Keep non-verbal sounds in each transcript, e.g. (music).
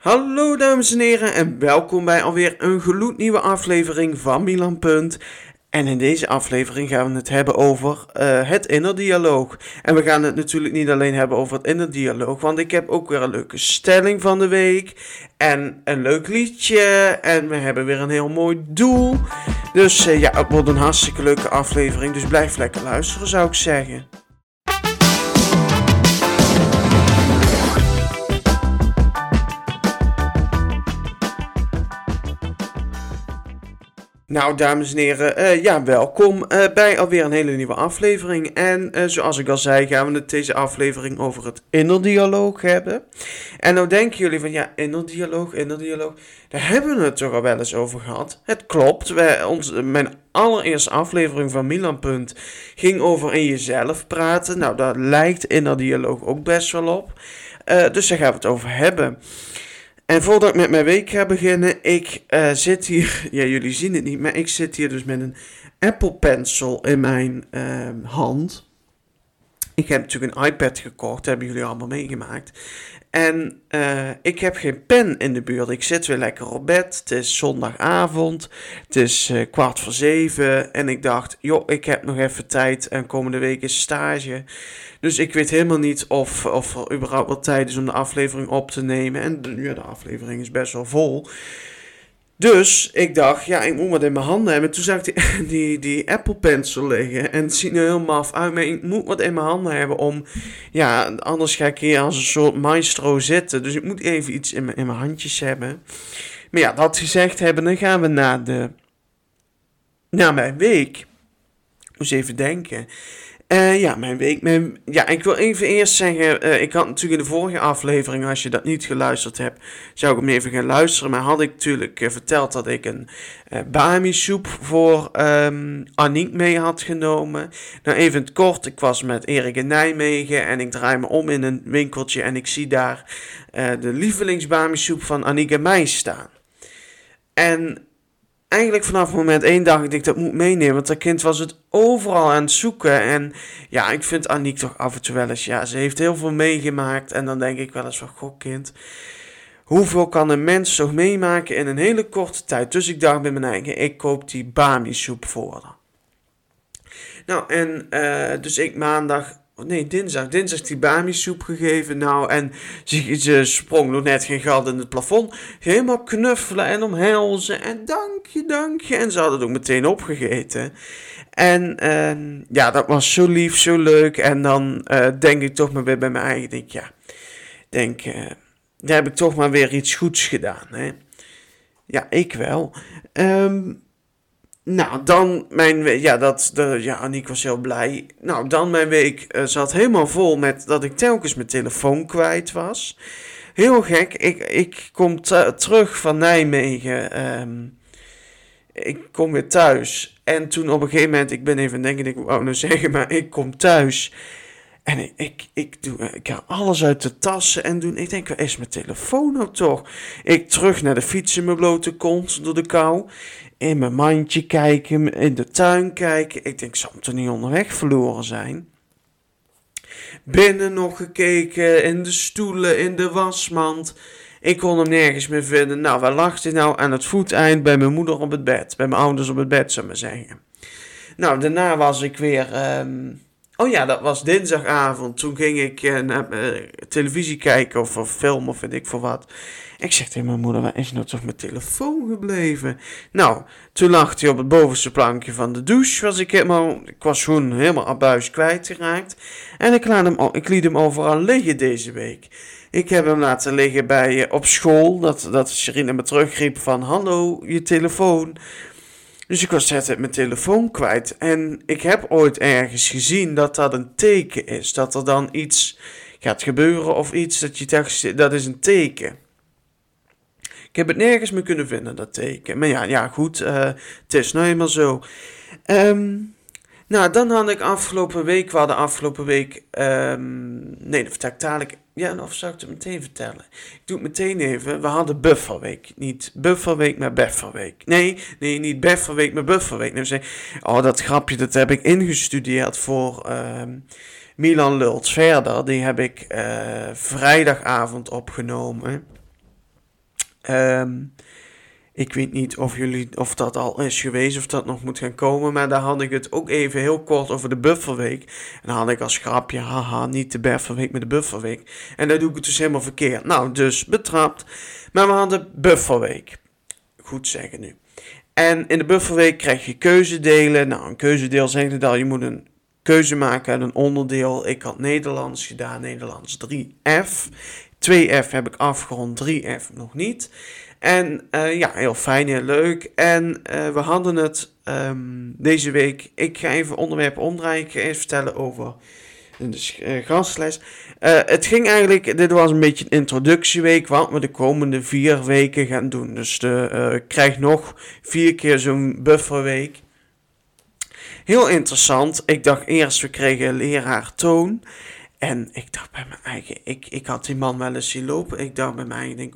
Hallo dames en heren en welkom bij alweer een gloednieuwe aflevering van Milan Punt. En in deze aflevering gaan we het hebben over uh, het innerdialoog. En we gaan het natuurlijk niet alleen hebben over het innerdialoog, want ik heb ook weer een leuke stelling van de week. En een leuk liedje. En we hebben weer een heel mooi doel. Dus uh, ja, het wordt een hartstikke leuke aflevering. Dus blijf lekker luisteren, zou ik zeggen. Nou, dames en heren, uh, ja, welkom uh, bij alweer een hele nieuwe aflevering. En uh, zoals ik al zei, gaan we het deze aflevering over het innerdialoog hebben. En nou denken jullie van, ja, innerdialoog, innerdialoog, daar hebben we het toch al wel eens over gehad. Het klopt, wij, ons, mijn allereerste aflevering van Milan Punt ging over in jezelf praten. Nou, daar lijkt innerdialoog ook best wel op. dus daar gaan we het over hebben. En voordat ik met mijn week ga beginnen, ik uh, zit hier, (laughs) ja jullie zien het niet, maar ik zit hier dus met een Apple Pencil in mijn uh, hand. Ik heb natuurlijk een iPad gekocht, dat hebben jullie allemaal meegemaakt. En uh, ik heb geen pen in de buurt. Ik zit weer lekker op bed. Het is zondagavond. Het is uh, kwart voor zeven. En ik dacht, joh, ik heb nog even tijd. En komende week is stage. Dus ik weet helemaal niet of, of er überhaupt wel tijd is om de aflevering op te nemen. En ja, de aflevering is best wel vol. Dus ik dacht, ja, ik moet wat in mijn handen hebben. Toen zag ik (laughs) die, die, Apple Pencil liggen. En het ziet er heel maf uit. Maar ik moet wat in mijn handen hebben om... Ja, anders ga ik hier als een soort maestro zitten. Dus ik moet even iets in mijn, in mijn handjes hebben. Maar ja, dat gezegd hebben, dan gaan we naar de... Naar mijn week. Ik moest even denken. Uh, ja, mijn week. Ja, ik wil even eerst zeggen. Uh, ik had natuurlijk in de vorige aflevering, als je dat niet geluisterd hebt, zou ik hem even gaan luisteren. Maar had ik natuurlijk uh, verteld dat ik een Bami soep voor um, Aniek mee had genomen. Nou, even het kort. Ik was met Erik in Nijmegen en ik draai me om in een winkeltje en ik zie daar de lievelingsbami soep van Aniek en mij staan. En eigenlijk vanaf moment één dacht ik dat ik dat moet meenemen. Want dat kind was het overal aan het zoeken. En ja, ik vind Aniek toch af en toe wel eens... Ja, ze heeft heel veel meegemaakt. En dan denk ik wel eens van, goh kind... Hoeveel kan een mens toch meemaken in een hele korte tijd? Dus ik dacht bij mijn eigen, ik koop die Bami soep voor. Nou, en uh, dus ik maandag Oh, nee, dinsdag. Dinsdag die Bami soep gegeven. Nou, en ze, sprong nog net geen gat in het plafond. Helemaal knuffelen en omhelzen. En dankje, dankje. En ze hadden het ook meteen opgegeten. En uh, ja, dat was zo lief, zo leuk. En dan uh, denk ik toch maar weer bij mijn eigen. Denk, ja, denk, uh, daar heb ik toch maar weer iets goeds gedaan. Hè? Ja, ik wel. Um, nou, dan mijn week. Ja, dat, de, ja, Aniek was heel blij. Nou, dan mijn week uh, zat helemaal vol met dat ik telkens mijn telefoon kwijt was. Heel gek. Ik, ik kom terug van Nijmegen. Um, ik kom weer thuis. En toen op een gegeven moment, ik ben even denken, ik wou nou (laughs) zeggen, maar ik kom thuis. En ik, ik, ik, doe, ik haal alles uit de tassen en doen. Ik denk, waar is mijn telefoon nou toch? Ik terug naar de fiets in mijn blote kont door de kou in mijn mandje kijken, in de tuin kijken. Ik denk, hem toch niet onderweg verloren zijn? Binnen nog gekeken, in de stoelen, in de wasmand. Ik kon hem nergens meer vinden. Nou, waar lag hij nou? Aan het voeteind bij mijn moeder op het bed. Bij mijn ouders op het bed, zou ik maar zeggen. Nou, daarna was ik weer... Um... Oh ja, dat was dinsdagavond. Toen ging ik uh, naar uh, televisie kijken of, film of weet ik voor wat. Ik zeg tegen mijn moeder, waar is nou toch mijn telefoon gebleven? Nou, toen lag hij op het bovenste plankje van de douche. Was ik, helemaal, ik was gewoon helemaal abuis kwijtgeraakt. En ik, laat hem, ik liet hem overal liggen deze week. Ik heb hem laten liggen bij, uh, op school. Dat, dat Sherine me terugriep van, hallo, je telefoon. Dus ik was net mijn telefoon kwijt. En ik heb ooit ergens gezien dat dat een teken is. Dat er dan iets gaat gebeuren of iets. Dat je dacht, dat is een teken. Ik heb het nergens meer kunnen vinden, dat teken. Maar ja, ja goed, uh, het is nou eenmaal zo. Um, nou, dan had ik afgelopen week, we hadden afgelopen week, um, nee, dat vertel ik dadelijk, ja, of zou ik het meteen vertellen? Ik doe het meteen even, we hadden bufferweek, niet bufferweek, maar bufferweek. Nee, nee, niet bufferweek, maar bufferweek. Nou, zei, oh, dat grapje, dat heb ik ingestudeerd voor um, Milan Lult verder. Die heb ik uh, vrijdagavond opgenomen. Ehm, ik weet niet of, jullie, of dat al is geweest of dat nog moet gaan komen. Maar daar had ik het ook even heel kort over de bufferweek. En dan had ik als grapje, haha, niet de bufferweek, maar de bufferweek. En daar doe ik het dus helemaal verkeerd. Nou, dus betrapt. Maar we hadden bufferweek. Goed zeggen nu. En in de bufferweek krijg je keuzedelen. Nou, een keuzedeel zegt dat je moet een keuze maken uit een onderdeel. Ik had Nederlands gedaan, Nederlands 3F. 2F heb ik afgerond, 3F nog niet. En uh, ja, heel fijn, heel leuk. En uh, we hadden het um, deze week. Ik ga even onderwerpen omdraaien. Ik ga even vertellen over de uh, gastles. het ging eigenlijk, dit was een beetje een introductieweek, wat we de komende vier weken gaan doen. Dus de, ik krijg nog vier keer zo'n bufferweek. Heel interessant. Ik dacht eerst, we kregen leraar toon. En ik dacht bij mijn eigen, ik, ik had die man wel eens zien lopen. Ik dacht bij mij, ik denk,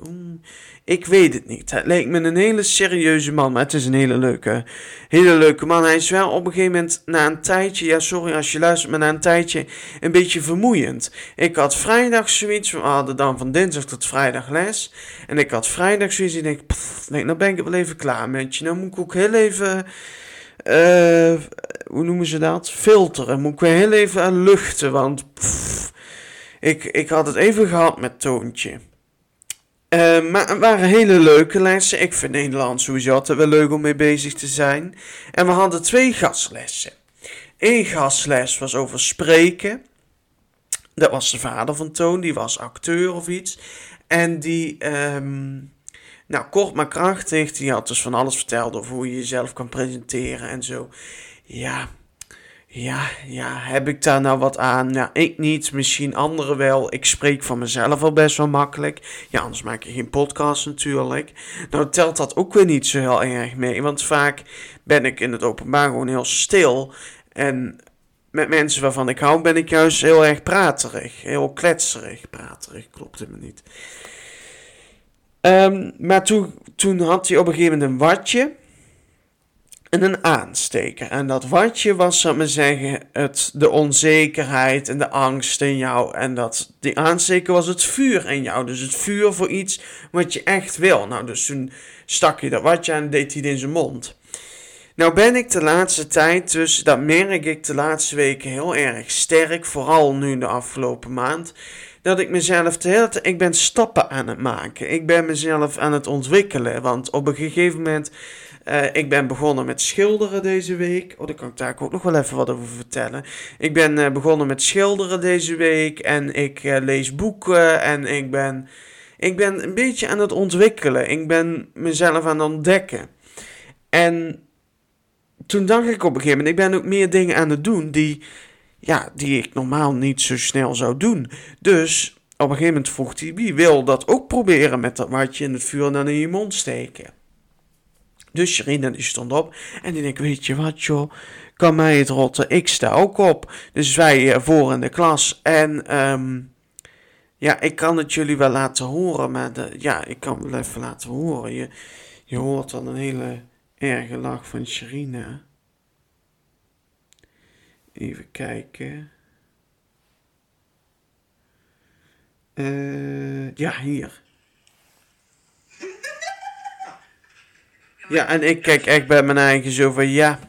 ik weet het niet. Het lijkt me een hele serieuze man, maar het is een hele leuke, hele leuke man. Hij is wel op een gegeven moment, na een tijdje, ja sorry als je luistert, maar na een tijdje een beetje vermoeiend. Ik had vrijdag zoiets, we hadden dan van dinsdag tot vrijdag les. En ik had vrijdag zoiets, ik denk, nou ben ik wel even klaar met je. Nou moet ik ook heel even... Uh, hoe noemen ze dat? Filteren. Moet ik weer heel even luchten, want pff, ik, ik had het even gehad met Toontje. Uh, maar het waren hele leuke lessen. Ik vind Nederlands sowieso altijd wel leuk om mee bezig te zijn. En we hadden twee gastlessen. Eén gastles was over spreken. Dat was de vader van Toon, die was acteur of iets. En die, um, nou kort maar krachtig, die had dus van alles verteld over hoe je jezelf kan presenteren en zo. Ja, ja, ja, heb ik daar nou wat aan? Ja, ik niet, misschien anderen wel. Ik spreek van mezelf al best wel makkelijk. Ja, anders maak je geen podcast natuurlijk. Nou telt dat ook weer niet zo heel erg mee, want vaak ben ik in het openbaar gewoon heel stil. En met mensen waarvan ik hou ben ik juist heel erg praterig, heel kletserig. Praterig, klopt helemaal niet. Um, maar toen, toen had hij op een gegeven moment een watje en een aansteker. En dat watje was, zal ik maar zeggen, het, de onzekerheid en de angst in jou. En dat, die aansteker was het vuur in jou. Dus het vuur voor iets wat je echt wil. Nou, dus toen stak je dat watje aan en deed hij het in zijn mond. Nou ben ik de laatste tijd, dus dat merk ik de laatste weken heel erg sterk. Vooral nu de afgelopen maand. Dat ik mezelf de hele tijd, ik ben stappen aan het maken. Ik ben mezelf aan het ontwikkelen. Want op een gegeven moment uh, ik ben begonnen met schilderen deze week. Oh, daar kan ik daar ook nog wel even wat over vertellen. Ik ben uh, begonnen met schilderen deze week. En ik uh, lees boeken. En ik ben, ik ben een beetje aan het ontwikkelen. Ik ben mezelf aan het ontdekken. En toen dacht ik op een gegeven moment, ik ben ook meer dingen aan het doen die, ja, die ik normaal niet zo snel zou doen. Dus op een gegeven moment vroeg hij, wie wil dat ook proberen met dat watje in het vuur en dan in je mond steken? Dus Sherina die stond op en die denkt, weet je wat joh, kan mij het rotten, ik sta ook op. Dus wij uh, voor in de klas en um, ja, ik kan het jullie wel laten horen, maar de, ja, ik kan wel even laten horen. Je, je hoort dan een hele erge lach van Sherina. Even kijken. Uh, ja, hier. Ja, en ik kijk echt bij mijn eigen zo van ja,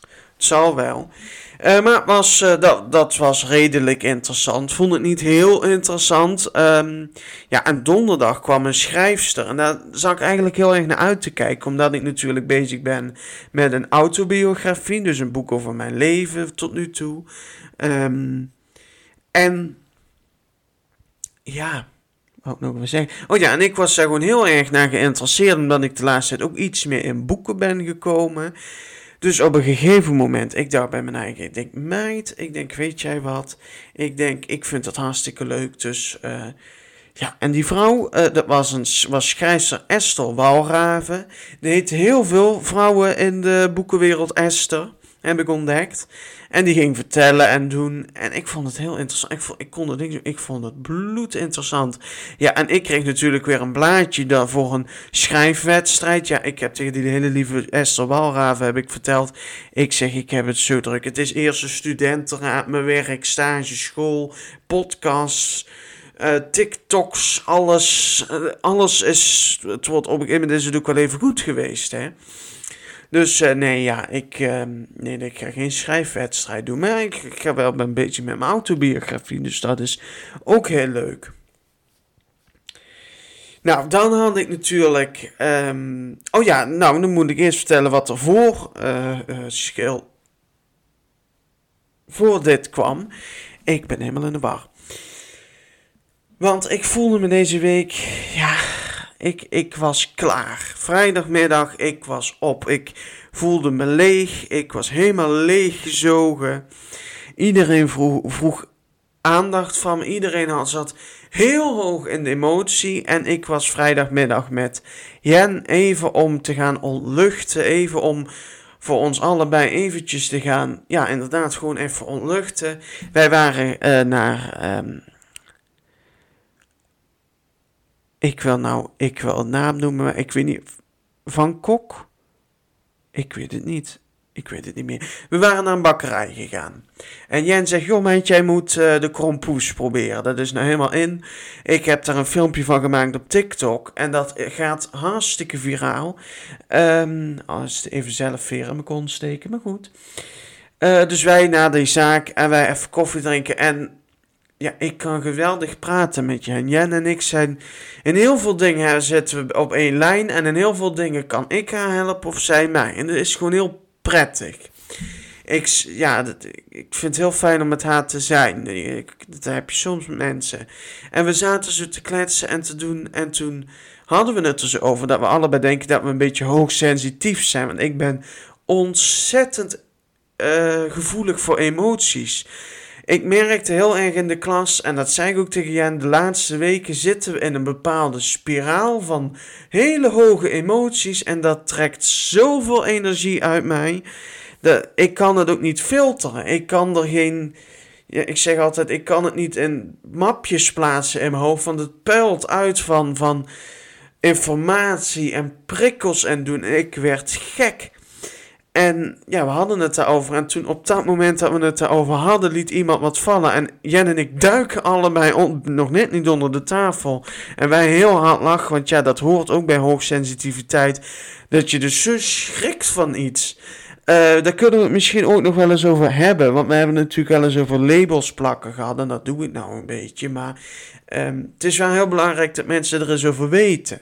het zal wel. Uh, maar was, uh, dat, dat was redelijk interessant. Vond het niet heel interessant. Um, ja, en donderdag kwam een schrijfster. En daar zag ik eigenlijk heel erg naar uit te kijken. Omdat ik natuurlijk bezig ben met een autobiografie. Dus een boek over mijn leven tot nu toe. Um, en ja, wat nog maar zeggen? Oh ja, en ik was daar gewoon heel erg naar geïnteresseerd, omdat ik de laatste tijd ook iets meer in boeken ben gekomen. Dus op een gegeven moment, ik dacht bij mijn eigen, ik denk, meid, ik denk, weet jij wat? Ik denk, ik vind dat hartstikke leuk, dus... Uh, ja, en die vrouw, uh, dat was, een, was schrijfster Esther Walraven. Die heet heel veel vrouwen in de boekenwereld Esther, heb ik ontdekt. En die ging vertellen en doen. En ik vond het heel interessant. Ik vond, ik kon het niet Ik vond het bloed interessant. Ja, en ik kreeg natuurlijk weer een blaadje daar voor een schrijfwedstrijd. Ja, ik heb tegen die hele lieve Esther Walraven heb ik verteld. Ik zeg, ik heb het zo druk. Het is eerste studentenraad, mijn werk, stage, school, podcasts. eh, TikToks, alles, eh, alles is, het wordt op een gegeven moment is ook wel even goed geweest, hè. Dus nee, ja, ik, ehm, nee, ik ga geen schrijfwedstrijd doen, maar ik, ga wel een beetje met mijn autobiografie, dus dat is ook heel leuk. Nou, dan had ik natuurlijk. Ehm, oh ja, nou, dan moet ik eerst vertellen wat er voor uh, schil. Voor dit kwam. Ik ben helemaal in de war. Want ik voelde me deze week. Ja, ik, ik was klaar. Vrijdagmiddag, ik was op. Ik voelde me leeg. Ik was helemaal leeggezogen. Iedereen vroeg, aandacht van. Iedereen had, zat heel hoog in de emotie. En ik was vrijdagmiddag met Jen even om te gaan ontluchten. Even om voor ons allebei eventjes te gaan. Ja, inderdaad, gewoon even ontluchten. Wij waren uh, naar. Um, ik wil nou, ik wil een naam noemen, maar ik weet niet. Van Kok? Ik weet het niet. Ik weet het niet meer. We waren naar een bakkerij gegaan. En Jen zegt, joh meid, jij moet uh, de krompoes proberen. Dat is nou helemaal in. Ik heb daar een filmpje van gemaakt op TikTok. En dat gaat hartstikke viraal. Als even zelf veer in steken, maar goed. Uh, dus wij naar die zaak en wij even koffie drinken. En ja, ik kan geweldig praten met Jen. Jen en ik zijn in heel veel dingen zitten we op één lijn. En in heel veel dingen kan ik haar helpen of zij mij. En dat is gewoon heel prettig. Ik, ja, dat, ik vind het heel fijn om met haar te zijn. Ik, dat heb je soms met mensen. En we zaten zo te kletsen en te doen. En toen hadden we het er zo over dat we allebei denken dat we een beetje hoogsensitief zijn. Want ik ben ontzettend uh, gevoelig voor emoties. Ik merkte heel erg in de klas, en dat zei ik ook tegen Jan, de laatste weken zitten we in een bepaalde spiraal van hele hoge emoties. En dat trekt zoveel energie uit mij. Dat, ik kan het ook niet filteren. Ik kan er geen. Ik zeg altijd, ik kan het niet in mapjes plaatsen in mijn hoofd. Want het puilt uit van, van informatie en prikkels en doen. Ik werd gek. En ja, we hadden het daarover. En toen op dat moment dat we het daarover hadden, liet iemand wat vallen. En Jen en ik duiken allebei nog net niet onder de tafel. En wij heel hard lachen, want ja, dat hoort ook bij hoogsensitiviteit. Dat je dus zo schrikt van iets. Uh, daar kunnen we het misschien ook nog wel eens over hebben. Want we hebben natuurlijk wel eens over labels plakken gehad. En dat doe ik nou een beetje. Maar um, het is wel heel belangrijk dat mensen er eens over weten.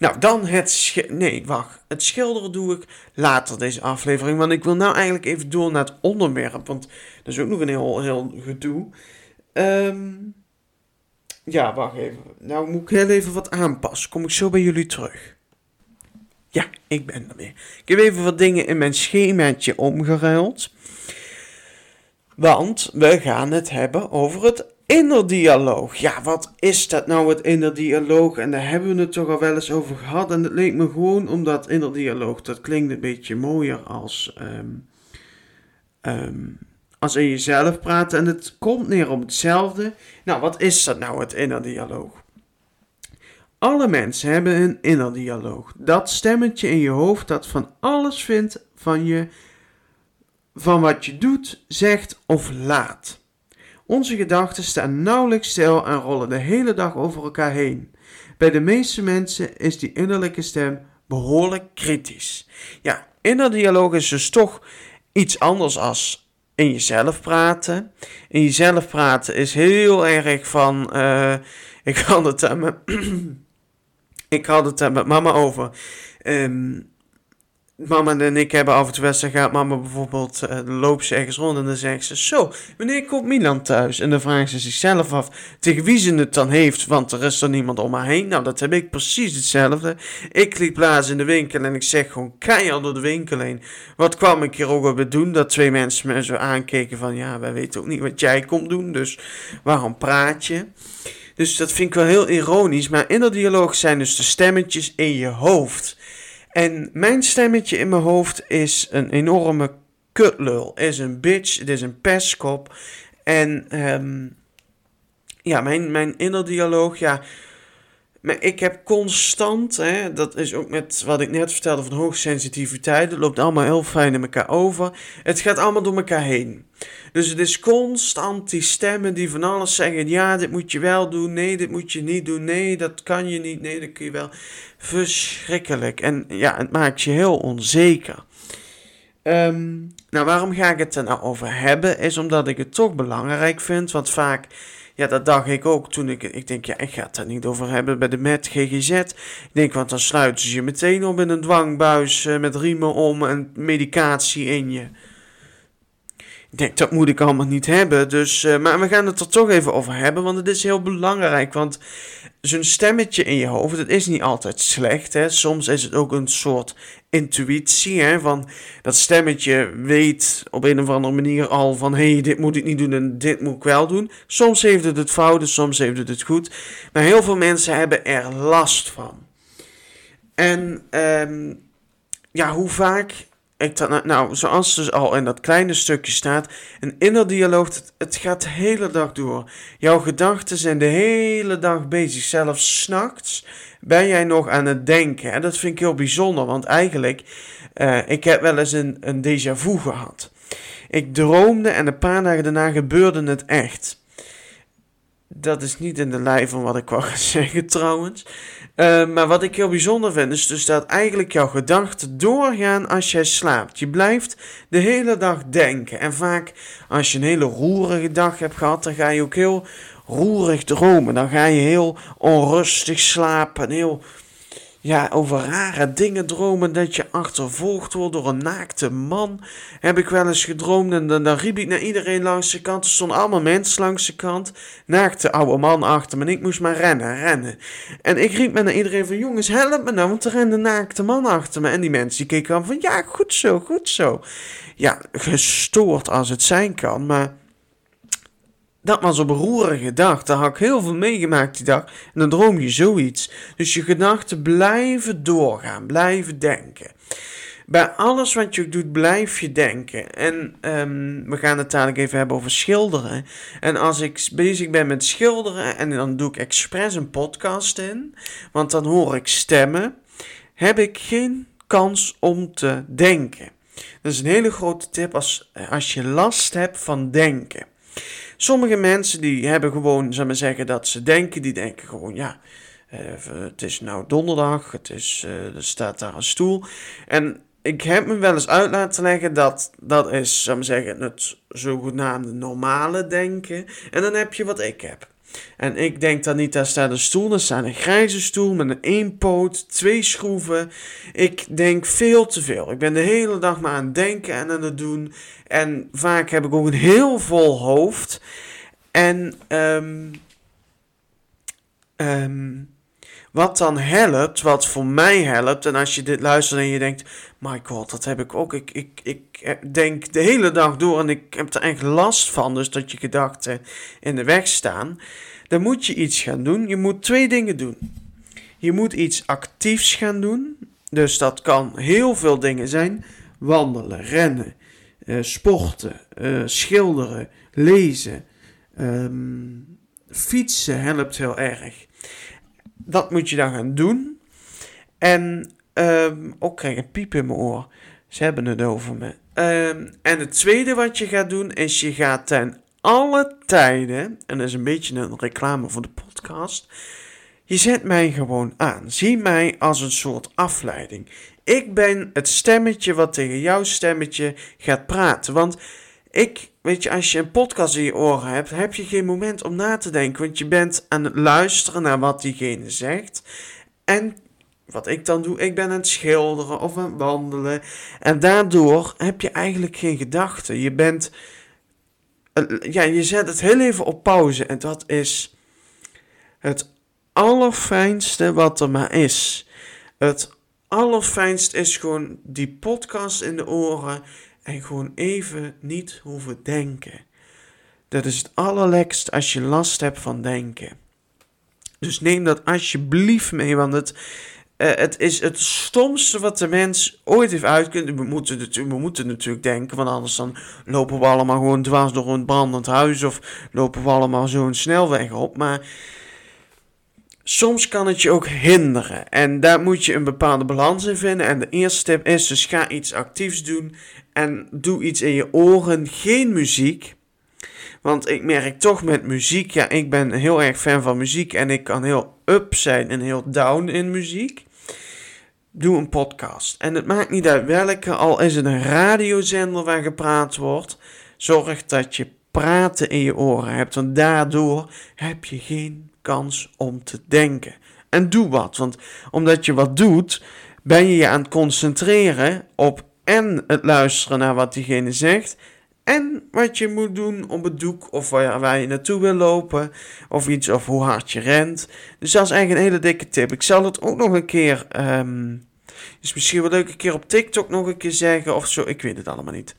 Nou, dan het Nee, wacht. Het schilderen doe ik later deze aflevering. Want ik wil nou eigenlijk even door naar het onderwerp. Want dat is ook nog een heel, heel gedoe. Um, ja, wacht even. Nou moet ik heel even wat aanpassen. Kom ik zo bij jullie terug. Ja, ik ben er weer. Ik heb even wat dingen in mijn schemaatje omgeruild. Want we gaan het hebben over het innerdialoog. Ja, wat is dat nou, het innerdialoog? En daar hebben we het toch al wel eens over gehad. En het leek me gewoon omdat innerdialoog, dat klinkt een beetje mooier als, um, um, als in jezelf praten. En het komt neer op hetzelfde. Nou, wat is dat nou, het innerdialoog? Alle mensen hebben een innerdialoog. Dat stemmetje in je hoofd dat van alles vindt van je, van wat je doet, zegt of laat. Onze gedachten staan nauwelijks stil en rollen de hele dag over elkaar heen. Bij de meeste mensen is die innerlijke stem behoorlijk kritisch. Ja, innerdialoog is dus toch iets anders als in jezelf praten. In jezelf praten is heel erg van. Uh, ik had het daar met, (clears throat) ik had het met mama over. Um, Mama en ik hebben af en toe wedstrijd gehad. Mama bijvoorbeeld uh, loopt ze ergens rond en dan zegt ze: Zo, wanneer komt Milan thuis? En dan vraagt ze zichzelf af tegen wie ze het dan heeft, want er is er niemand om haar heen. Nou, dat heb ik precies hetzelfde. Ik liep laatst in de winkel en ik zeg gewoon keihard door de winkel heen. Wat kwam ik hier ook op doen? Dat twee mensen me zo aankeken van: Ja, wij weten ook niet wat jij komt doen, dus waarom praat je? Dus dat vind ik wel heel ironisch. Maar in dat dialoog zijn dus de stemmetjes in je hoofd. En mijn stemmetje in mijn hoofd is een enorme kutlul. Is een bitch, het is een pestkop. En um, ja, mijn, mijn innerdialoog, ja. Maar ik heb constant, hè, dat is ook met wat ik net vertelde van hoogsensitiviteit, het loopt allemaal heel fijn in elkaar over. Het gaat allemaal door elkaar heen. Dus het is constant die stemmen die van alles zeggen. Ja, dit moet je wel doen. Nee, dit moet je niet doen. Nee, dat kan je niet. Nee, dat kun je wel. Verschrikkelijk. En ja, het maakt je heel onzeker. Ehm, nou, waarom ga ik het er nou over hebben? Is omdat ik het toch belangrijk vind. Want vaak ja, dat dacht ik ook toen ik... Ik denk, ja, ik ga het er niet over hebben bij de MET GGZ. Ik denk, want dan sluiten ze je meteen op in een dwangbuis uh, met riemen om en medicatie in je. Ik denk, dat moet ik allemaal niet hebben. Dus, uh, maar we gaan het er toch even over hebben, want het is heel belangrijk. Want zo'n stemmetje in je hoofd, dat is niet altijd slecht. Hè? Soms is het ook een soort intuïtie. Hè? Van dat stemmetje weet op een of andere manier al van... hé, hey, dit moet ik niet doen en dit moet ik wel doen. Soms heeft het het fout, soms heeft het het goed. Maar heel veel mensen hebben er last van. En um, ja, hoe vaak dat, nou, zoals dus al in dat kleine stukje staat, een innerdialoog, het, het gaat de hele dag door. Jouw gedachten zijn de hele dag bezig, zelfs s'nachts ben jij nog aan het denken. En dat vind ik heel bijzonder, want eigenlijk, uh, ik heb wel eens een, een déjà vu gehad. Ik droomde en een paar dagen daarna gebeurde het echt. Dat is niet in de lijn van wat ik wou (laughs) zeggen trouwens. Uh, maar wat ik heel bijzonder vind, is dus dat eigenlijk jouw gedachten doorgaan als jij slaapt. Je blijft de hele dag denken. En vaak als je een hele roerige dag hebt gehad, dan ga je ook heel roerig dromen. Dan ga je heel onrustig slapen. Heel ja, over rare dingen dromen. Dat je achtervolgd wordt door een naakte man. Heb ik wel eens gedroomd. En dan, dan riep ik naar iedereen langs de kant. Er stonden allemaal mensen langs de kant. Naakte oude man achter me. En ik moest maar rennen, rennen. En ik riep me naar iedereen van... Jongens, help me nou. Want er rende naakte man achter me. En die mensen die keken aan van... Ja, goed zo, goed zo. Ja, gestoord als het zijn kan. Maar dat was een roerige dag. Daar had ik heel veel meegemaakt die dag. En dan droom je zoiets. Dus je gedachten blijven doorgaan, blijven denken. Bij alles wat je doet, blijf je denken. En um, we gaan het dadelijk even hebben over schilderen. En als ik bezig ben met schilderen en dan doe ik expres een podcast in, want dan hoor ik stemmen, heb ik geen kans om te denken. Dat is een hele grote tip als, als je last hebt van denken. Sommige mensen die hebben gewoon, zou maar zeggen, dat ze denken, die denken gewoon, ja, uh, het is nou donderdag, het is, uh, er staat daar een stoel. En ik heb me wel eens uit laten leggen dat dat is, zou maar zeggen, het zogenaamde normale denken. En dan heb je wat ik heb. En ik denk dan niet, daar staat een stoel, daar staat een grijze stoel met een één poot, twee schroeven. Ik denk veel te veel. Ik ben de hele dag maar aan het denken en aan het doen. En vaak heb ik ook een heel vol hoofd. En um, um, wat dan helpt, wat voor mij helpt, en als je dit luistert en je denkt, my god, dat heb ik ook. Ik, ik, ik denk de hele dag door en ik heb er echt last van, dus dat je gedachten in de weg staan. Dan moet je iets gaan doen. Je moet twee dingen doen. Je moet iets actiefs gaan doen. Dus dat kan heel veel dingen zijn. Wandelen, rennen, uh, sporten, uh, schilderen, lezen, um, fietsen helpt heel erg dat moet je dan gaan doen. En um, ook krijg ik een piep in mijn oor. Ze hebben het over me. Um, en het tweede wat je gaat doen is je gaat ten alle tijden, en dat is een beetje een reclame voor de podcast. Je zet mij gewoon aan. Zie mij als een soort afleiding. Ik ben het stemmetje wat tegen jouw stemmetje gaat praten. Want ik, weet je, als je een podcast in je oren hebt, heb je geen moment om na te denken. Want je bent aan het luisteren naar wat diegene zegt. En wat ik dan doe, ik ben aan het schilderen of aan het wandelen. En daardoor heb je eigenlijk geen gedachten. Je bent, eh, ja, je zet het heel even op pauze. En dat is het allerfijnste wat er maar is. Het allerfijnste is gewoon die podcast in de oren en gewoon even niet hoeven denken. Dat is het allerlekst als je last hebt van denken. Dus neem dat alsjeblieft mee, want het, uh, het is het stomste wat de mens ooit heeft uitgekund. We moeten, we moeten natuurlijk denken, want anders dan lopen we allemaal gewoon dwars door een brandend huis of lopen we allemaal zo'n snelweg op. Maar soms kan het je ook hinderen. En daar moet je een bepaalde balans in vinden. En de eerste tip is dus ga iets actiefs doen. En doe iets in je oren. Geen muziek. Want ik merk toch met muziek, ja, ik ben heel erg fan van muziek en ik kan heel up zijn en heel down in muziek. Doe een podcast. En het maakt niet uit welke, al is het een radiozender waar gepraat wordt. Zorg dat je praten in je oren hebt, want daardoor heb je geen kans om te denken. En doe wat, want omdat je wat doet, ben je je aan het concentreren op en het luisteren naar wat diegene zegt en wat je moet doen op het doek, of waar, waar je naartoe wil lopen, of iets, of hoe hard je rent. Dus dat is eigenlijk een hele dikke tip. Ik zal het ook nog een keer, um, is misschien wel leuk, een keer op TikTok nog een keer zeggen, of zo, ik weet het allemaal niet.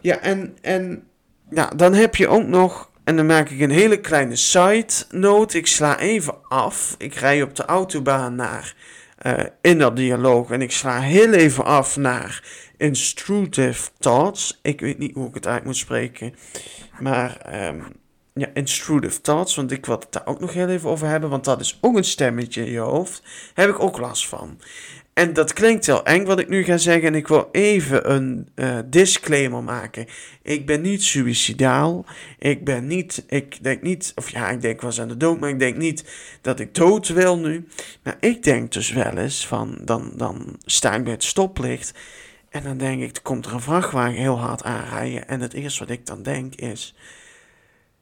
Ja, en, en ja, dan heb je ook nog, en dan maak ik een hele kleine side note. Ik sla even af. Ik rij op de autobaan naar uh, in dat dialoog en ik sla heel even af naar Instructive Thoughts. Ik weet niet hoe ik het uit moet spreken. Maar um, ja, Instructive Thoughts. Want ik wil het daar ook nog heel even over hebben. Want dat is ook een stemmetje in je hoofd. Heb ik ook last van. En dat klinkt heel eng wat ik nu ga zeggen. En ik wil even een uh, disclaimer maken. Ik ben niet suicidaal. Ik ben niet. Ik denk niet. Of ja, ik denk wel eens aan de dood. Maar ik denk niet dat ik dood wil nu. Maar ik denk dus wel eens van. Dan, dan sta ik bij het stoplicht. En dan denk ik, er komt er een vrachtwagen heel hard aanrijden. En het eerste wat ik dan denk is,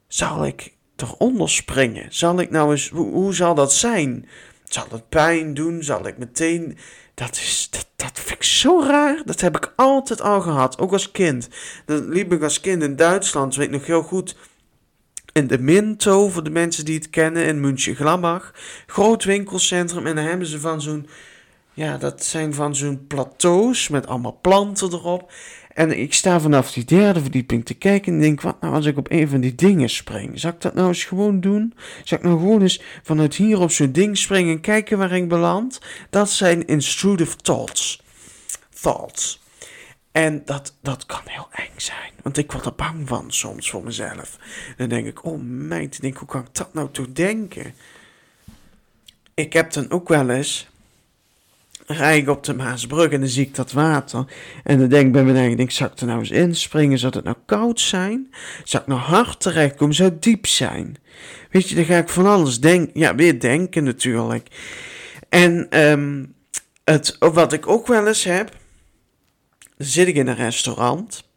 zal ik eronder springen? Zal ik nou eens, hoe, hoe zal dat zijn? Zal het pijn doen? Zal ik meteen, dat is, dat, dat vind ik zo raar. Dat heb ik altijd al gehad, ook als kind. Dan liep ik als kind in Duitsland, weet ik nog heel goed in de Minto, voor de mensen die het kennen, in München-Gladbach. Groot winkelcentrum en dan hebben ze van zo'n ja, dat zijn van zo'n plateaus met allemaal planten erop. En ik sta vanaf die derde verdieping te kijken en denk, wat nou als ik op een van die dingen spring? Zal ik dat nou eens gewoon doen? Zal ik nou gewoon eens vanuit hier op zo'n ding springen en kijken waar ik beland? Dat zijn intrusive thoughts. Thoughts. En dat, dat kan heel eng zijn. Want ik word er bang van soms voor mezelf. Dan denk ik, oh meid, denk, hoe kan ik dat nou toch denken? Ik heb dan ook wel eens rij ik op de Maasbrug en dan zie ik dat water. En dan denk ik bij mijn eigen, denk, zou ik er nou eens inspringen? Zou het nou koud zijn? Zou ik nou hard terechtkomen? Zou het diep zijn? Weet je, dan ga ik van alles denken. Ja, weer denken natuurlijk. En um, het, wat ik ook wel eens heb, dan zit ik in een restaurant,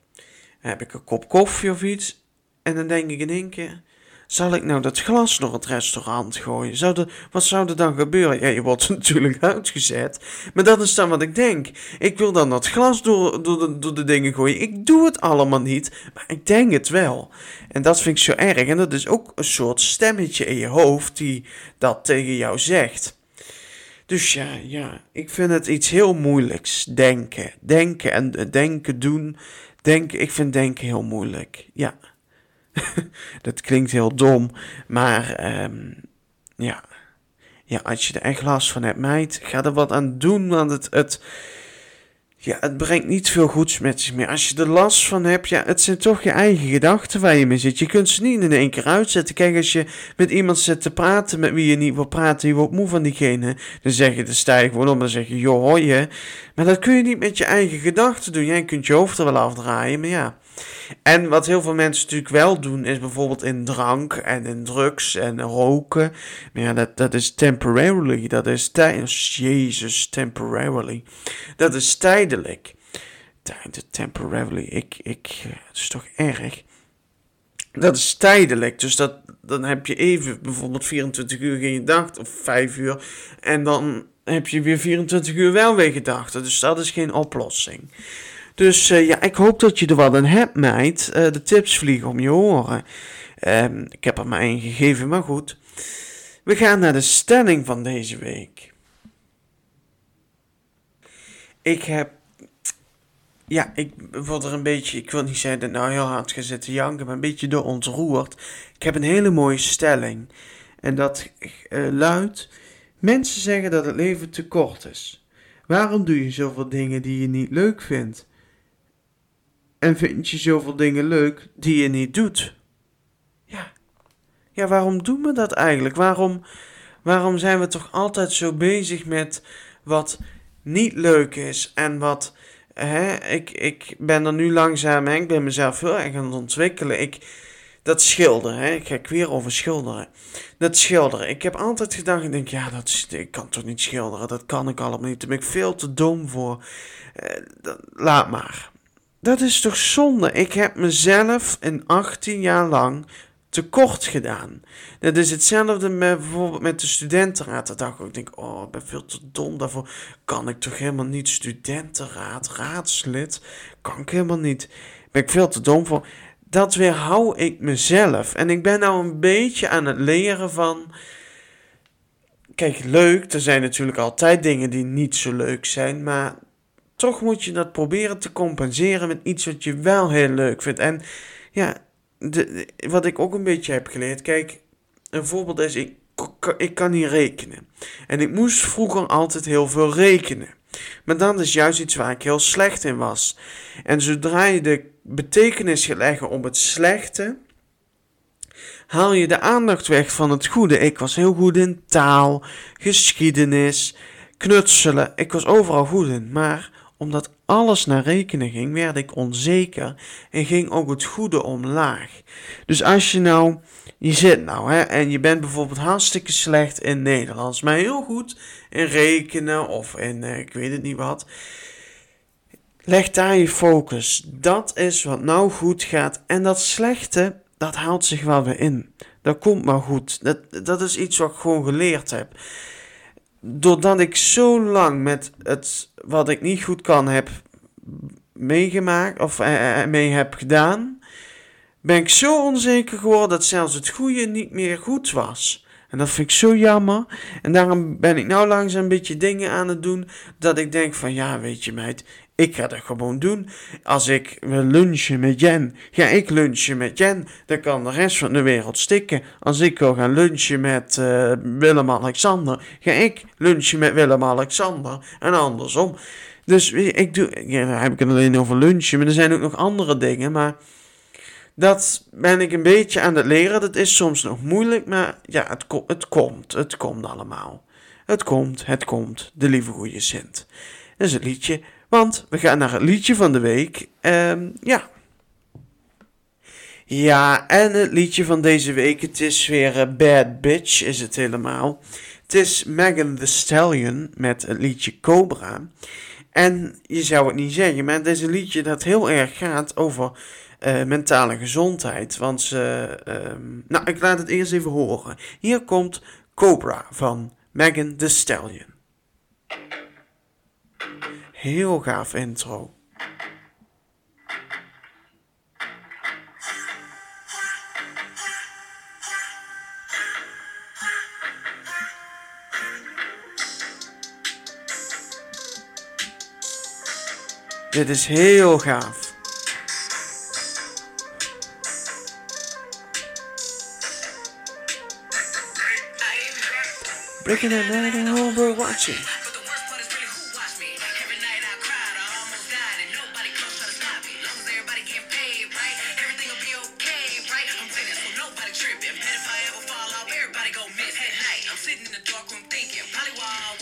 heb ik een kop koffie of iets, en dan denk ik in één keer, zal ik nou dat glas door het restaurant gooien? Zou wat zou er dan gebeuren? Ja, je wordt (laughs) natuurlijk uitgezet. Maar dat is dan wat ik denk. Ik wil dan dat glas door, door, de, door de dingen gooien. Ik doe het allemaal niet, maar ik denk het wel. En dat vind ik zo erg. En dat is ook een soort stemmetje in je hoofd die dat tegen jou zegt. Dus ja, ja, ik vind het iets heel moeilijks. Denken. Denken en denken doen. Denken, ik vind denken heel moeilijk. Ja. (laughs) dat klinkt heel dom, maar um, ja. ja, als je er echt last van hebt, meid, ga er wat aan doen, want het, het, ja, het brengt niet veel goeds met zich mee. Als je er last van hebt, ja, het zijn toch je eigen gedachten waar je mee zit. Je kunt ze niet in één keer uitzetten. Kijk, als je met iemand zit te praten met wie je niet wil praten, je wordt moe van diegene, dan zeg je, dan sta gewoon op en dan zeg je, joh, hoor je. Maar dat kun je niet met je eigen gedachten doen. Jij kunt je hoofd er wel afdraaien, maar ja. En wat heel veel mensen natuurlijk wel doen, is bijvoorbeeld in drank en in drugs en roken. Maar ja, dat, dat is temporarily. Dat is tijdens. Jezus, temporarily. Dat is tijdelijk. Temporarily. Ik, ik, het is toch erg. Dat is tijdelijk. Dus dat, dan heb je even bijvoorbeeld 24 uur geen gedacht, of 5 uur. En dan heb je weer 24 uur wel weer gedacht. Dus dat is geen oplossing. Dus uh, ja, ik hoop dat je er wat aan hebt, meid. Uh, de tips vliegen om je oren. Uh, ik heb er maar één gegeven, maar goed. We gaan naar de stelling van deze week. Ik heb. Ja, ik word er een beetje. Ik wil niet zeggen dat nou heel hard ga zitten janken, maar een beetje door ontroerd. Ik heb een hele mooie stelling. En dat uh, luidt: Mensen zeggen dat het leven te kort is. Waarom doe je zoveel dingen die je niet leuk vindt? En vind je zoveel dingen leuk die je niet doet? Ja. Ja, waarom doen we dat eigenlijk? Waarom, Waarom zijn we toch altijd zo bezig met wat niet leuk is en wat. Hè, ik, ik ben er nu langzaam, hè, ik ben mezelf heel erg aan het ontwikkelen. Ik, dat schilderen, hè, ik ga weer over schilderen. Dat schilderen, ik heb altijd gedacht, ik denk, ja, dat ik kan toch niet schilderen, dat kan ik allemaal niet. Daar ben ik veel te dom voor. Eh, laat maar. Dat is toch zonde? Ik heb mezelf in 18 jaar lang tekort gedaan. Dat is hetzelfde met bijvoorbeeld met de studentenraad. Dat dacht ik, ik denk, oh, ik ben veel te dom daarvoor. Kan ik toch helemaal niet studentenraad, raadslid? Kan ik helemaal niet. Ben ik veel te dom voor. Dat weerhou ik mezelf. En ik ben nou een beetje aan het leren van... Kijk, leuk, er zijn natuurlijk altijd dingen die niet zo leuk zijn, maar toch moet je dat proberen te compenseren met iets wat je wel heel leuk vindt. En ja, de, wat ik ook een beetje heb geleerd, kijk, een voorbeeld is, ik, ik kan niet rekenen. En ik moest vroeger altijd heel veel rekenen. Maar dat is juist iets waar ik heel slecht in was. En zodra je de betekenis gaat leggen op het slechte, haal je de aandacht weg van het goede. Ik was heel goed in taal, geschiedenis, knutselen. Ik was overal goed in. Maar omdat alles naar rekenen ging, werd ik onzeker en ging ook het goede omlaag. Dus als je nou, je zit nou hè, en je bent bijvoorbeeld hartstikke slecht in Nederlands, maar heel goed in rekenen of in eh, ik weet het niet wat. Leg daar je focus. Dat is wat nou goed gaat. En dat slechte, dat haalt zich wel weer in. Dat komt maar goed. Dat, dat is iets wat ik gewoon geleerd heb doordat ik zo lang met het wat ik niet goed kan heb meegemaakt of eh, eh, mee heb gedaan, ben ik zo onzeker geworden dat zelfs het goede niet meer goed was. En dat vind ik zo jammer. En daarom ben ik nou langzaam een beetje dingen aan het doen dat ik denk van ja, weet je meid, ik ga dat gewoon doen. Als ik wil lunchen met Jen, ga ik lunchen met Jen. Dan kan de rest van de wereld stikken. Als ik wil gaan lunchen met uh, Willem-Alexander, ga ik lunchen met Willem-Alexander. En andersom. Dus ik doe, ja, dan heb ik het alleen over lunchen, maar er zijn ook nog andere dingen. Maar dat ben ik een beetje aan het leren. Dat is soms nog moeilijk, maar ja, het, het komt. Het komt allemaal. Het komt, het komt, de lieve goede Sint. Dat is het liedje want we gaan naar het liedje van de week. Um, ja. Ja, en het liedje van deze week, het is weer uh, Bad Bitch, is het helemaal. Het is Megan the Stallion met het liedje Cobra. En je zou het niet zeggen, maar het is een liedje dat heel erg gaat over uh, mentale gezondheid. Want ze, uh, nou, ik laat het eerst even horen. Hier komt Cobra van Megan the Stallion. Heel gaaf intro. Dit is heel gaaf. Breaking it down and over watching.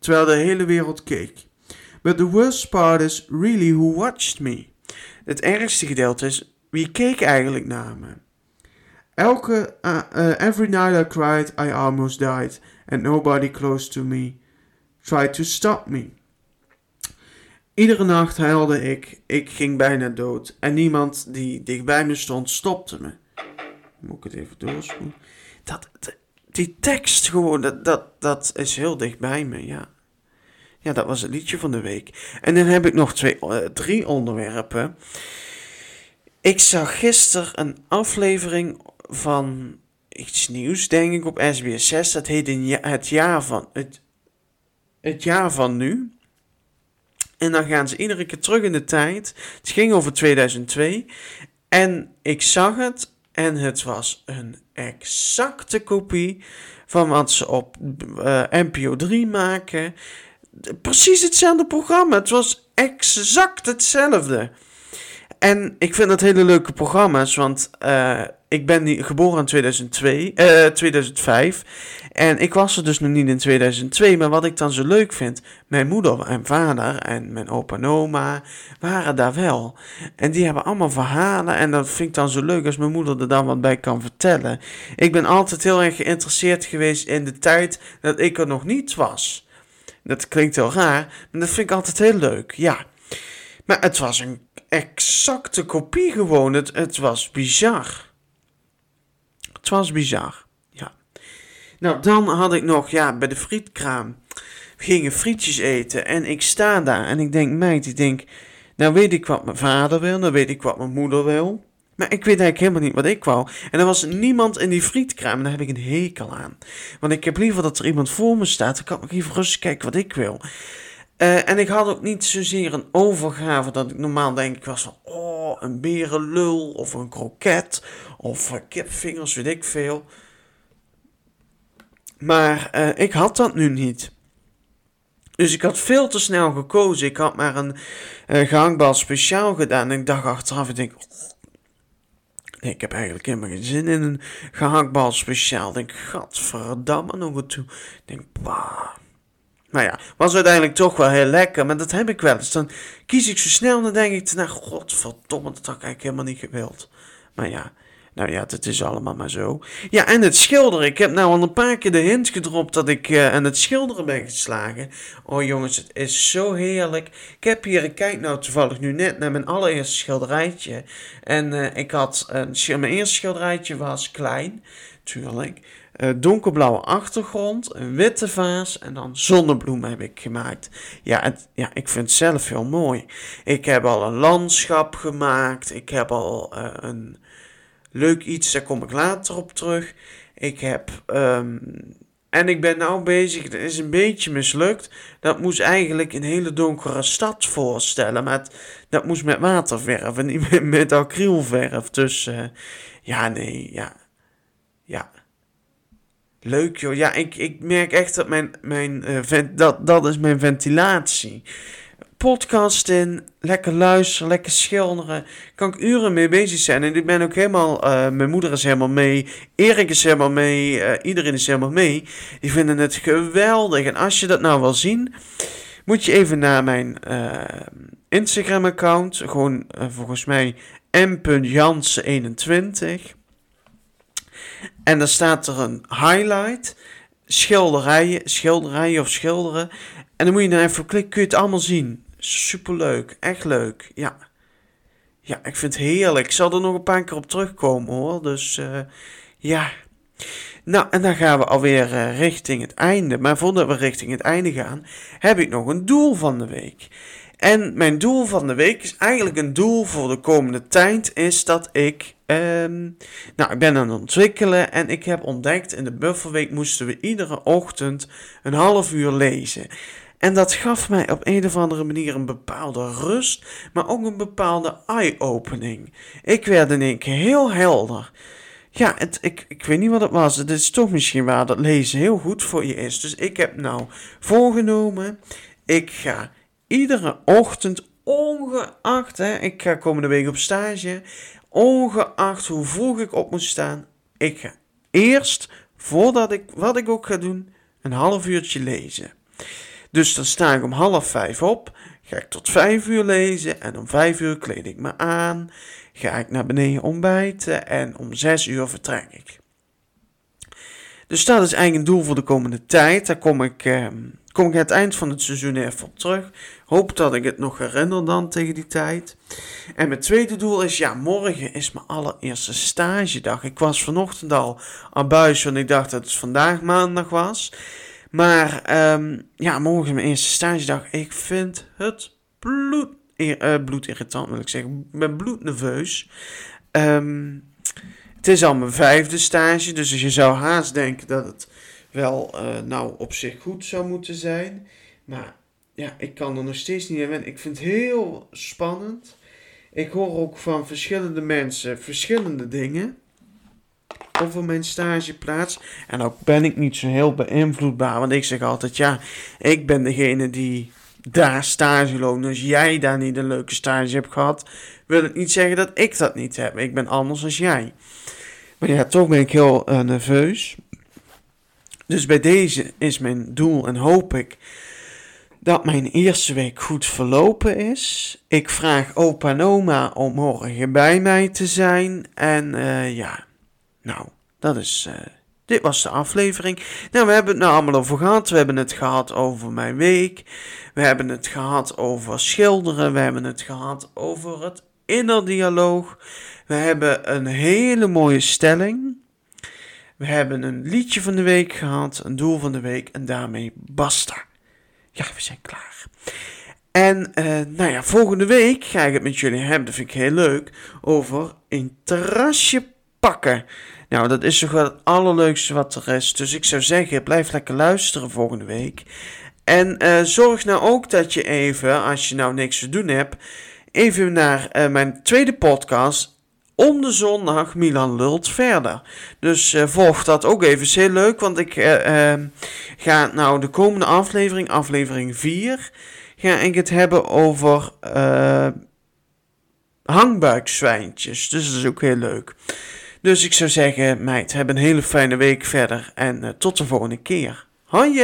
terwijl de hele wereld keek. But the worst part is really who watched me. Het ergste gedeelte is wie keek eigenlijk naar me. Elke, uh, uh, every night I cried, I almost died, and nobody close to me tried to stop me. Iedere nacht huilde ik, ik ging bijna dood, en niemand die dichtbij me stond stopte me. Moet ik het even doorspoelen? Dat, die tekst gewoon, dat, dat, dat is heel dicht bij me, ja. Ja, dat was het liedje van de week. En dan heb ik nog twee, uh, drie onderwerpen. Ik zag gisteren een aflevering van iets nieuws, denk ik, op SBS 6. Dat heet het jaar van, het, het jaar van nu. En dan gaan ze iedere keer terug in de tijd. Het ging over 2002. En ik zag het en het was een exacte kopie van wat ze op uh, NPO 3 maken. Precies hetzelfde programma. Het was exact hetzelfde. En ik vind dat hele leuke programma's, want uh, ik ben geboren in 2002, uh, 2005. En ik was er dus nog niet in 2002. Maar wat ik dan zo leuk vind, mijn moeder en vader en mijn opa en oma waren daar wel. En die hebben allemaal verhalen. En dat vind ik dan zo leuk als mijn moeder er dan wat bij kan vertellen. Ik ben altijd heel erg geïnteresseerd geweest in de tijd dat ik er nog niet was. Dat klinkt heel raar, maar dat vind ik altijd heel leuk, ja. Maar het was een exacte kopie gewoon. Het, het was bizar. Het was bizar. Ja. Nou, dan had ik nog, ja, bij de frietkraam. We gingen frietjes eten en ik sta daar en ik denk, meid, ik denk, nou weet ik wat mijn vader wil, nou weet ik wat mijn moeder wil. Maar ik weet eigenlijk helemaal niet wat ik wou. En er was niemand in die frietkraam en daar heb ik een hekel aan. Want ik heb liever dat er iemand voor me staat. Dan kan ik even rustig kijken wat ik wil. Uh, en ik had ook niet zozeer een overgave dat ik normaal denk ik was van, oh, een berenlul of een kroket of uh, kipvingers, weet ik veel. Maar uh, ik had dat nu niet. Dus ik had veel te snel gekozen. Ik had maar een gehaktbal speciaal gedaan. En ik dacht achteraf, ik denk, nee, ik heb eigenlijk helemaal geen zin in een gehaktbal speciaal. Ik denk, gadverdamme nog een toe. Ik denk, bah nou ja, was uiteindelijk toch wel heel lekker. Maar dat heb ik wel eens. Dan kies ik zo snel dan denk ik, nou godverdomme, dat had ik eigenlijk helemaal niet gewild. Maar ja, nou ja, het is allemaal maar zo. Ja, en het schilderen. Ik heb nou al een paar keer de hint gedropt dat ik uh, aan het schilderen ben geslagen. Oh jongens, het is zo heerlijk. Ik heb hier, ik kijk nou toevallig nu net naar mijn allereerste schilderijtje. En uh, ik had, mijn eerste schilderijtje was klein, tuurlijk donkerblauwe achtergrond, een witte vaas en dan zonnebloemen heb ik gemaakt. Ja, het, ja, ik vind het zelf heel mooi. Ik heb al een landschap gemaakt. Ik heb al uh, een leuk iets, daar kom ik later op terug. Ik heb... Um, en ik ben nou bezig, het is een beetje mislukt. Dat moest eigenlijk een hele donkere stad voorstellen. Maar dat moest met waterverf en niet met, acrylverf. Dus uh, ja, nee, ja. Ja. Leuk joh. Ja, ik, ik merk echt dat mijn, mijn uh, vent, dat, dat is mijn ventilatie. Podcast in, lekker luisteren, lekker schilderen. Kan ik uren mee bezig zijn. En ik ben ook helemaal, uh, mijn moeder is helemaal mee. Erik is helemaal mee. Uh, iedereen is helemaal mee. Die vinden het geweldig. En als je dat nou wil zien, moet je even naar mijn Instagram account. Gewoon volgens mij m.jansen21. En dan staat er een highlight, schilderijen, schilderijen of schilderen. En dan moet je dan even klikken, kun je het allemaal zien. Superleuk, echt leuk, ja. Ja, ik vind het heerlijk. Ik zal er nog een paar keer op terugkomen hoor. Dus uh, ja. Nou, en dan gaan we alweer uh, richting het einde. Maar voordat we richting het einde gaan, heb ik nog een doel van de week. En mijn doel van de week is eigenlijk een doel voor de komende tijd. Is dat ik. Um, nou, ik ben aan het ontwikkelen. En ik heb ontdekt. In de bufferweek moesten we iedere ochtend een half uur lezen. En dat gaf mij op een of andere manier een bepaalde rust. Maar ook een bepaalde eye-opening. Ik werd in één keer heel helder. Ja, het, ik, ik weet niet wat het was. Het is toch misschien waar dat lezen heel goed voor je is. Dus ik heb nou voorgenomen. Ik ga iedere ochtend, ongeacht, hè, ik ga komende week op stage, ongeacht hoe vroeg ik op moet staan, ik ga eerst, voordat ik, wat ik ook ga doen, een half uurtje lezen. Dus dan sta ik om half vijf op, ga ik tot vijf uur lezen en om vijf uur kleed ik me aan, ga ik naar beneden ontbijten en om zes uur vertrek ik. Dus dat is eigenlijk een doel voor de komende tijd. Daar kom ik, eh, kom ik het eind van het seizoen even op terug. Hoop dat ik het nog herinner dan tegen die tijd. En mijn tweede doel is, ja, morgen is mijn allereerste stagedag. Ik was vanochtend al aan buis, want ik dacht dat het vandaag maandag was. Maar um, ja, morgen mijn eerste stagedag. Ik vind het bloed, uh, bloedirritant, wil ik zeggen. Ik ben bloednerveus. Um, Het is al mijn vijfde stage, dus je zou haast denken dat het wel uh, nou op zich goed zou moeten zijn. Maar ja, ik kan er nog steeds niet aan wennen. Ik vind het heel spannend. Ik hoor ook van verschillende mensen verschillende dingen over mijn stageplaats. En ook ben ik niet zo heel beïnvloedbaar. Want ik zeg altijd, ja, ik ben degene die daar stage loopt. Dus jij daar niet een leuke stage hebt gehad, wil het niet zeggen dat ik dat niet heb. Ik ben anders als jij. Maar ja, toch ben ik heel uh, nerveus. Dus bij deze is mijn doel en hoop ik dat mijn eerste week goed verlopen is. Ik vraag opa en oma om morgen bij mij te zijn. En uh, ja, nou, dat is. Uh, dit was de aflevering. Nou, we hebben het nou allemaal over gehad. We hebben het gehad over mijn week. We hebben het gehad over schilderen. We hebben het gehad over het innerdialoog. We hebben een hele mooie stelling. We hebben een liedje van de week gehad, een doel van de week en daarmee basta. Ja, we zijn klaar. En uh, nou ja, volgende week ga ik het met jullie hebben, dat vind ik heel leuk, over een terrasje pakken. Nou, dat is toch wel het allerleukste wat er is. Dus ik zou zeggen, blijf lekker luisteren volgende week. En uh, zorg nou ook dat je even, als je nou niks te doen hebt, even naar uh, mijn tweede podcast om de zondag Milan lult verder. Dus uh, volg dat ook even. Heel leuk, want ik uh, uh, ga nou de komende aflevering, aflevering 4, ga ik het hebben over hangbuikzwijntjes. Dus dat is ook heel leuk. Dus ik zou zeggen, meid, heb een hele fijne week verder en tot de volgende keer. Hoi!